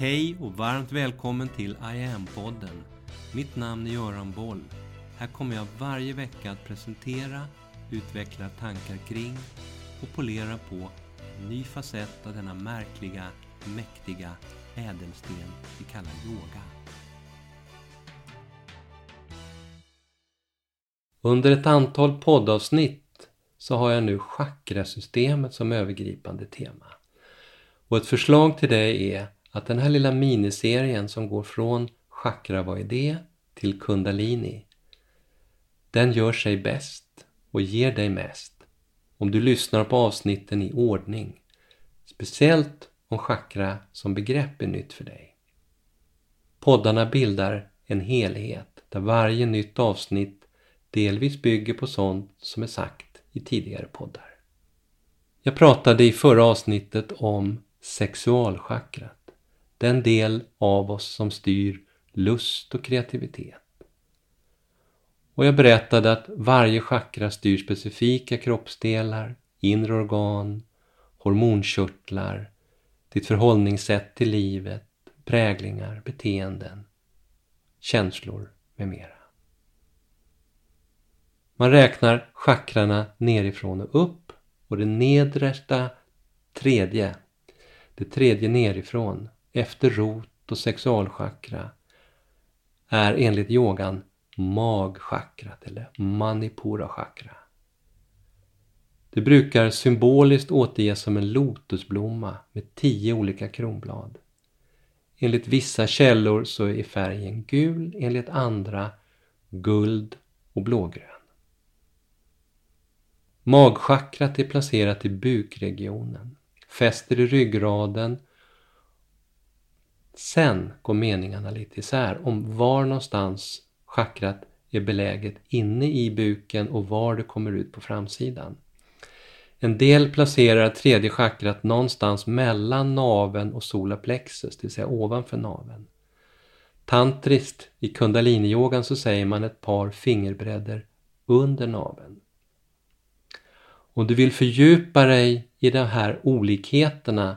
Hej och varmt välkommen till I am-podden. Mitt namn är Göran Boll. Här kommer jag varje vecka att presentera, utveckla tankar kring och polera på en ny facett av denna märkliga, mäktiga ädelsten vi kallar yoga. Under ett antal poddavsnitt så har jag nu chakrasystemet som övergripande tema. Och ett förslag till dig är att den här lilla miniserien som går från chakra vad är det till kundalini den gör sig bäst och ger dig mest om du lyssnar på avsnitten i ordning. Speciellt om chakra som begrepp är nytt för dig. Poddarna bildar en helhet där varje nytt avsnitt delvis bygger på sånt som är sagt i tidigare poddar. Jag pratade i förra avsnittet om sexualchakrat den del av oss som styr lust och kreativitet. Och jag berättade att varje chakra styr specifika kroppsdelar, inre organ, hormonkörtlar, ditt förhållningssätt till livet, präglingar, beteenden, känslor med mera. Man räknar chakrarna nerifrån och upp och det nedersta tredje, det tredje nerifrån, efter rot och sexualchakra är enligt yogan magchakrat eller manipura chakra. Det brukar symboliskt återges som en lotusblomma med tio olika kronblad. Enligt vissa källor så är färgen gul, enligt andra guld och blågrön. Magchakrat är placerat i bukregionen, fäster i ryggraden Sen går meningarna lite isär om var någonstans chakrat är beläget inne i buken och var det kommer ut på framsidan. En del placerar tredje chakrat någonstans mellan naven och solaplexus, det vill säga ovanför naven. Tantriskt, i kundaliniyogan så säger man ett par fingerbredder under naven. Om du vill fördjupa dig i de här olikheterna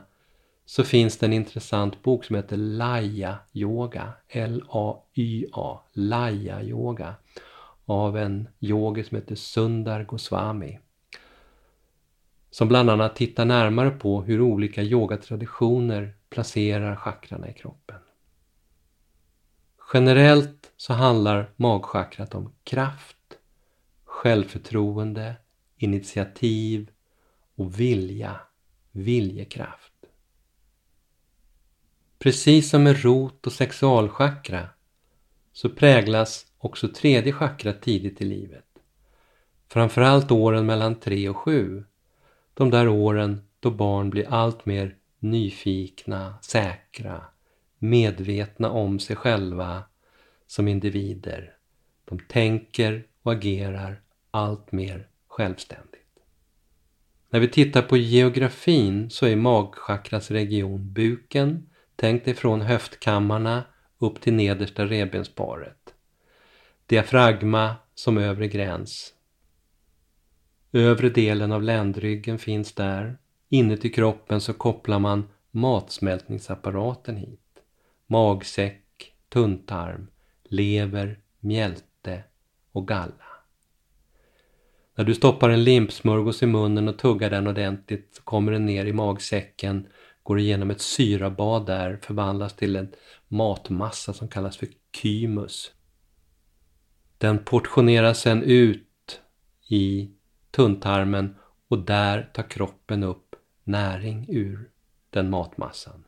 så finns det en intressant bok som heter Laya Yoga, L-A-Y-A, Laya Yoga av en yogi som heter Sundar Goswami som bland annat tittar närmare på hur olika yogatraditioner placerar chakrarna i kroppen. Generellt så handlar magchakrat om kraft, självförtroende, initiativ och vilja, viljekraft. Precis som med rot och sexualchakra så präglas också tredje chakra tidigt i livet. Framförallt åren mellan 3 och 7. De där åren då barn blir allt mer nyfikna, säkra, medvetna om sig själva som individer. De tänker och agerar allt mer självständigt. När vi tittar på geografin så är magchakras region buken, Tänk dig från höftkammarna upp till nedersta revbensparet. Diafragma som övre gräns. Övre delen av ländryggen finns där. Inuti kroppen så kopplar man matsmältningsapparaten hit. Magsäck, tunntarm, lever, mjälte och galla. När du stoppar en limpsmörgås i munnen och tuggar den ordentligt så kommer den ner i magsäcken går igenom ett syrabad där, förvandlas till en matmassa som kallas för kymus. Den portioneras sen ut i tunntarmen och där tar kroppen upp näring ur den matmassan.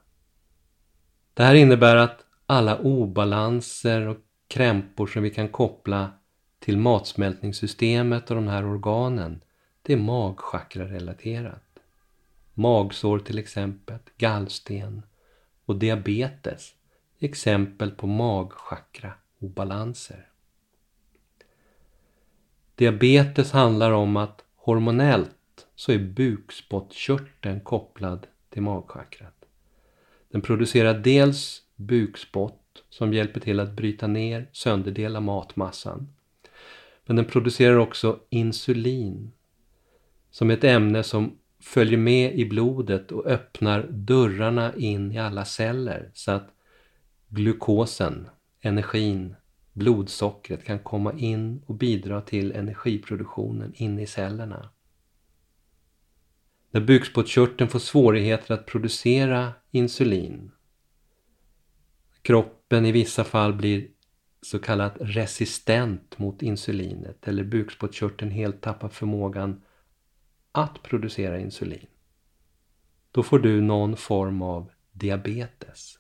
Det här innebär att alla obalanser och krämpor som vi kan koppla till matsmältningssystemet och de här organen, det är magchakra-relaterat magsår till exempel, gallsten och diabetes exempel på magchakra-obalanser. Diabetes handlar om att hormonellt så är bukspottkörteln kopplad till magchakrat. Den producerar dels bukspott som hjälper till att bryta ner, sönderdela matmassan. Men den producerar också insulin som är ett ämne som följer med i blodet och öppnar dörrarna in i alla celler så att glukosen, energin, blodsockret kan komma in och bidra till energiproduktionen inne i cellerna. När bukspottkörteln får svårigheter att producera insulin, kroppen i vissa fall blir så kallat resistent mot insulinet eller bukspottkörteln helt tappar förmågan att producera insulin. Då får du någon form av diabetes.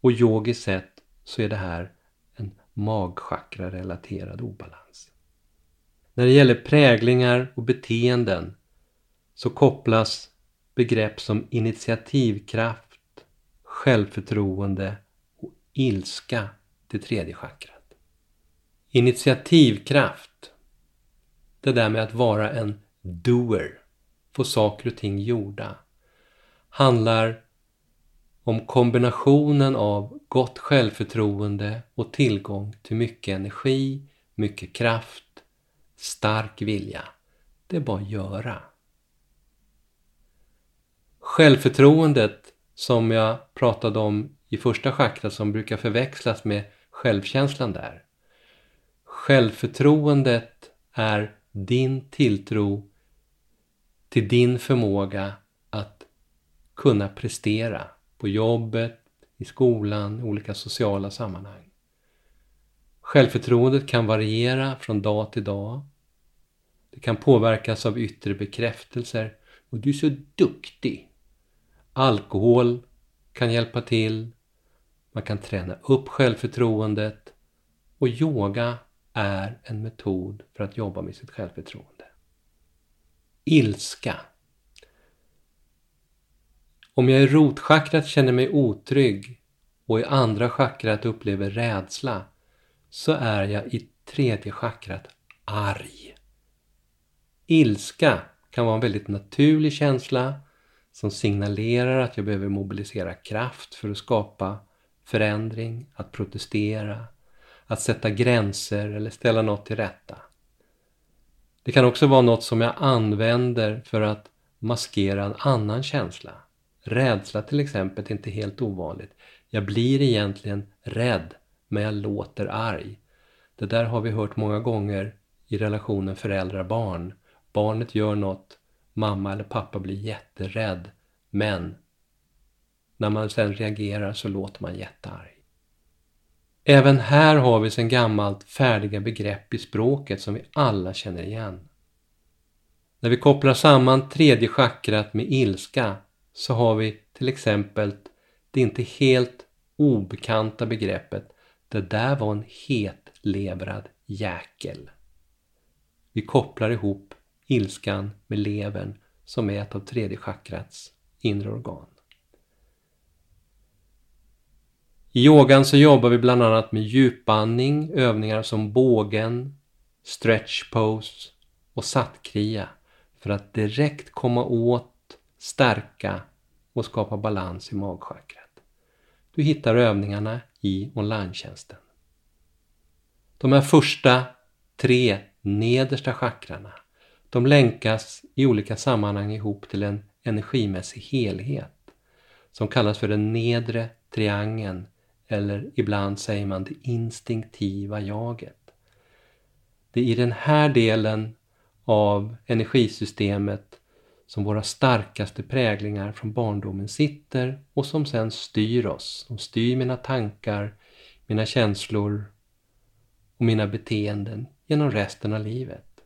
Och yogiskt sett så är det här en magchakra-relaterad obalans. När det gäller präglingar och beteenden så kopplas begrepp som initiativkraft, självförtroende och ilska till tredje chakrat. Initiativkraft, det där med att vara en doer, få saker och ting gjorda, handlar om kombinationen av gott självförtroende och tillgång till mycket energi, mycket kraft, stark vilja. Det är bara att göra. Självförtroendet som jag pratade om i första chakrat som brukar förväxlas med självkänslan där. Självförtroendet är din tilltro till din förmåga att kunna prestera på jobbet, i skolan, i olika sociala sammanhang. Självförtroendet kan variera från dag till dag. Det kan påverkas av yttre bekräftelser. Och du är så duktig! Alkohol kan hjälpa till. Man kan träna upp självförtroendet. Och yoga är en metod för att jobba med sitt självförtroende. Ilska. Om jag i rotchakrat känner mig otrygg och i andra chakrat upplever rädsla så är jag i tredje chakrat arg. Ilska kan vara en väldigt naturlig känsla som signalerar att jag behöver mobilisera kraft för att skapa förändring, att protestera, att sätta gränser eller ställa något till rätta. Det kan också vara något som jag använder för att maskera en annan känsla. Rädsla till exempel är inte helt ovanligt. Jag blir egentligen rädd, men jag låter arg. Det där har vi hört många gånger i relationen föräldrar-barn. Barnet gör något, mamma eller pappa blir jätterädd, men när man sen reagerar så låter man jättearg. Även här har vi sedan gammalt färdiga begrepp i språket som vi alla känner igen. När vi kopplar samman tredje chakrat med ilska så har vi till exempel det inte helt obekanta begreppet det där var en hetlevrad jäkel. Vi kopplar ihop ilskan med levern som är ett av tredje chakrats inre organ. I yogan så jobbar vi bland annat med djupandning, övningar som bågen, stretch pose och satkria för att direkt komma åt, stärka och skapa balans i magchakrat. Du hittar övningarna i online De här första tre nedersta chakrarna de länkas i olika sammanhang ihop till en energimässig helhet som kallas för den nedre triangeln eller ibland säger man det instinktiva jaget. Det är i den här delen av energisystemet som våra starkaste präglingar från barndomen sitter och som sen styr oss. De styr mina tankar, mina känslor och mina beteenden genom resten av livet.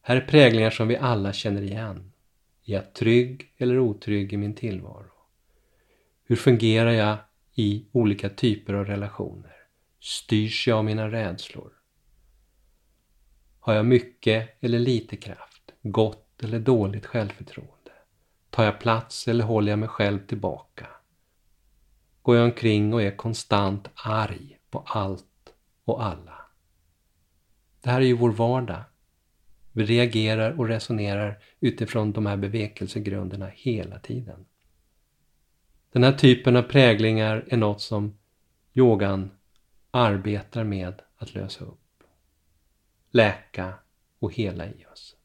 Här är präglingar som vi alla känner igen. Är jag trygg eller otrygg i min tillvaro? Hur fungerar jag i olika typer av relationer? Styrs jag av mina rädslor? Har jag mycket eller lite kraft? Gott eller dåligt självförtroende? Tar jag plats eller håller jag mig själv tillbaka? Går jag omkring och är konstant arg på allt och alla? Det här är ju vår vardag. Vi reagerar och resonerar utifrån de här bevekelsegrunderna hela tiden. Den här typen av präglingar är något som yogan arbetar med att lösa upp, läka och hela i oss.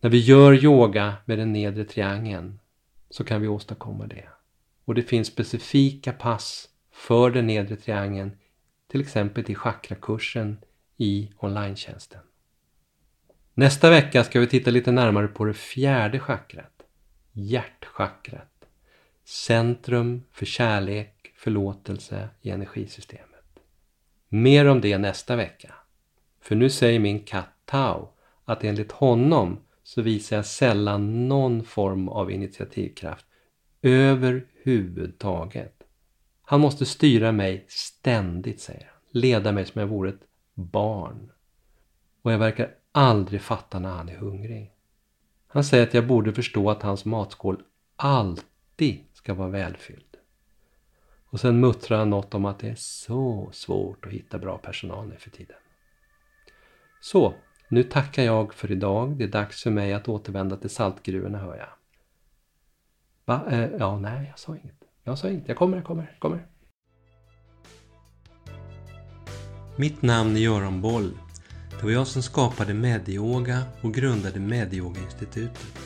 När vi gör yoga med den nedre triangeln så kan vi åstadkomma det. Och det finns specifika pass för den nedre triangeln, till exempel i chakrakursen i online Nästa vecka ska vi titta lite närmare på det fjärde chakrat, hjärtchakrat. Centrum för kärlek, förlåtelse i energisystemet. Mer om det nästa vecka. För nu säger min katt Tao att enligt honom så visar jag sällan någon form av initiativkraft överhuvudtaget. Han måste styra mig ständigt, säger han. Leda mig som jag vore ett barn. Och jag verkar aldrig fatta när han är hungrig. Han säger att jag borde förstå att hans matskål alltid ska vara välfylld. Och sen muttrar han något om att det är så svårt att hitta bra personal nu för tiden. Så, nu tackar jag för idag. Det är dags för mig att återvända till saltgruvorna hör jag. Va? Eh, ja, nej, jag sa inget. Jag sa inget. Jag kommer, jag kommer, jag kommer. Mitt namn är Göran Boll. Det var jag som skapade Medyoga och grundade Medyoga-institutet.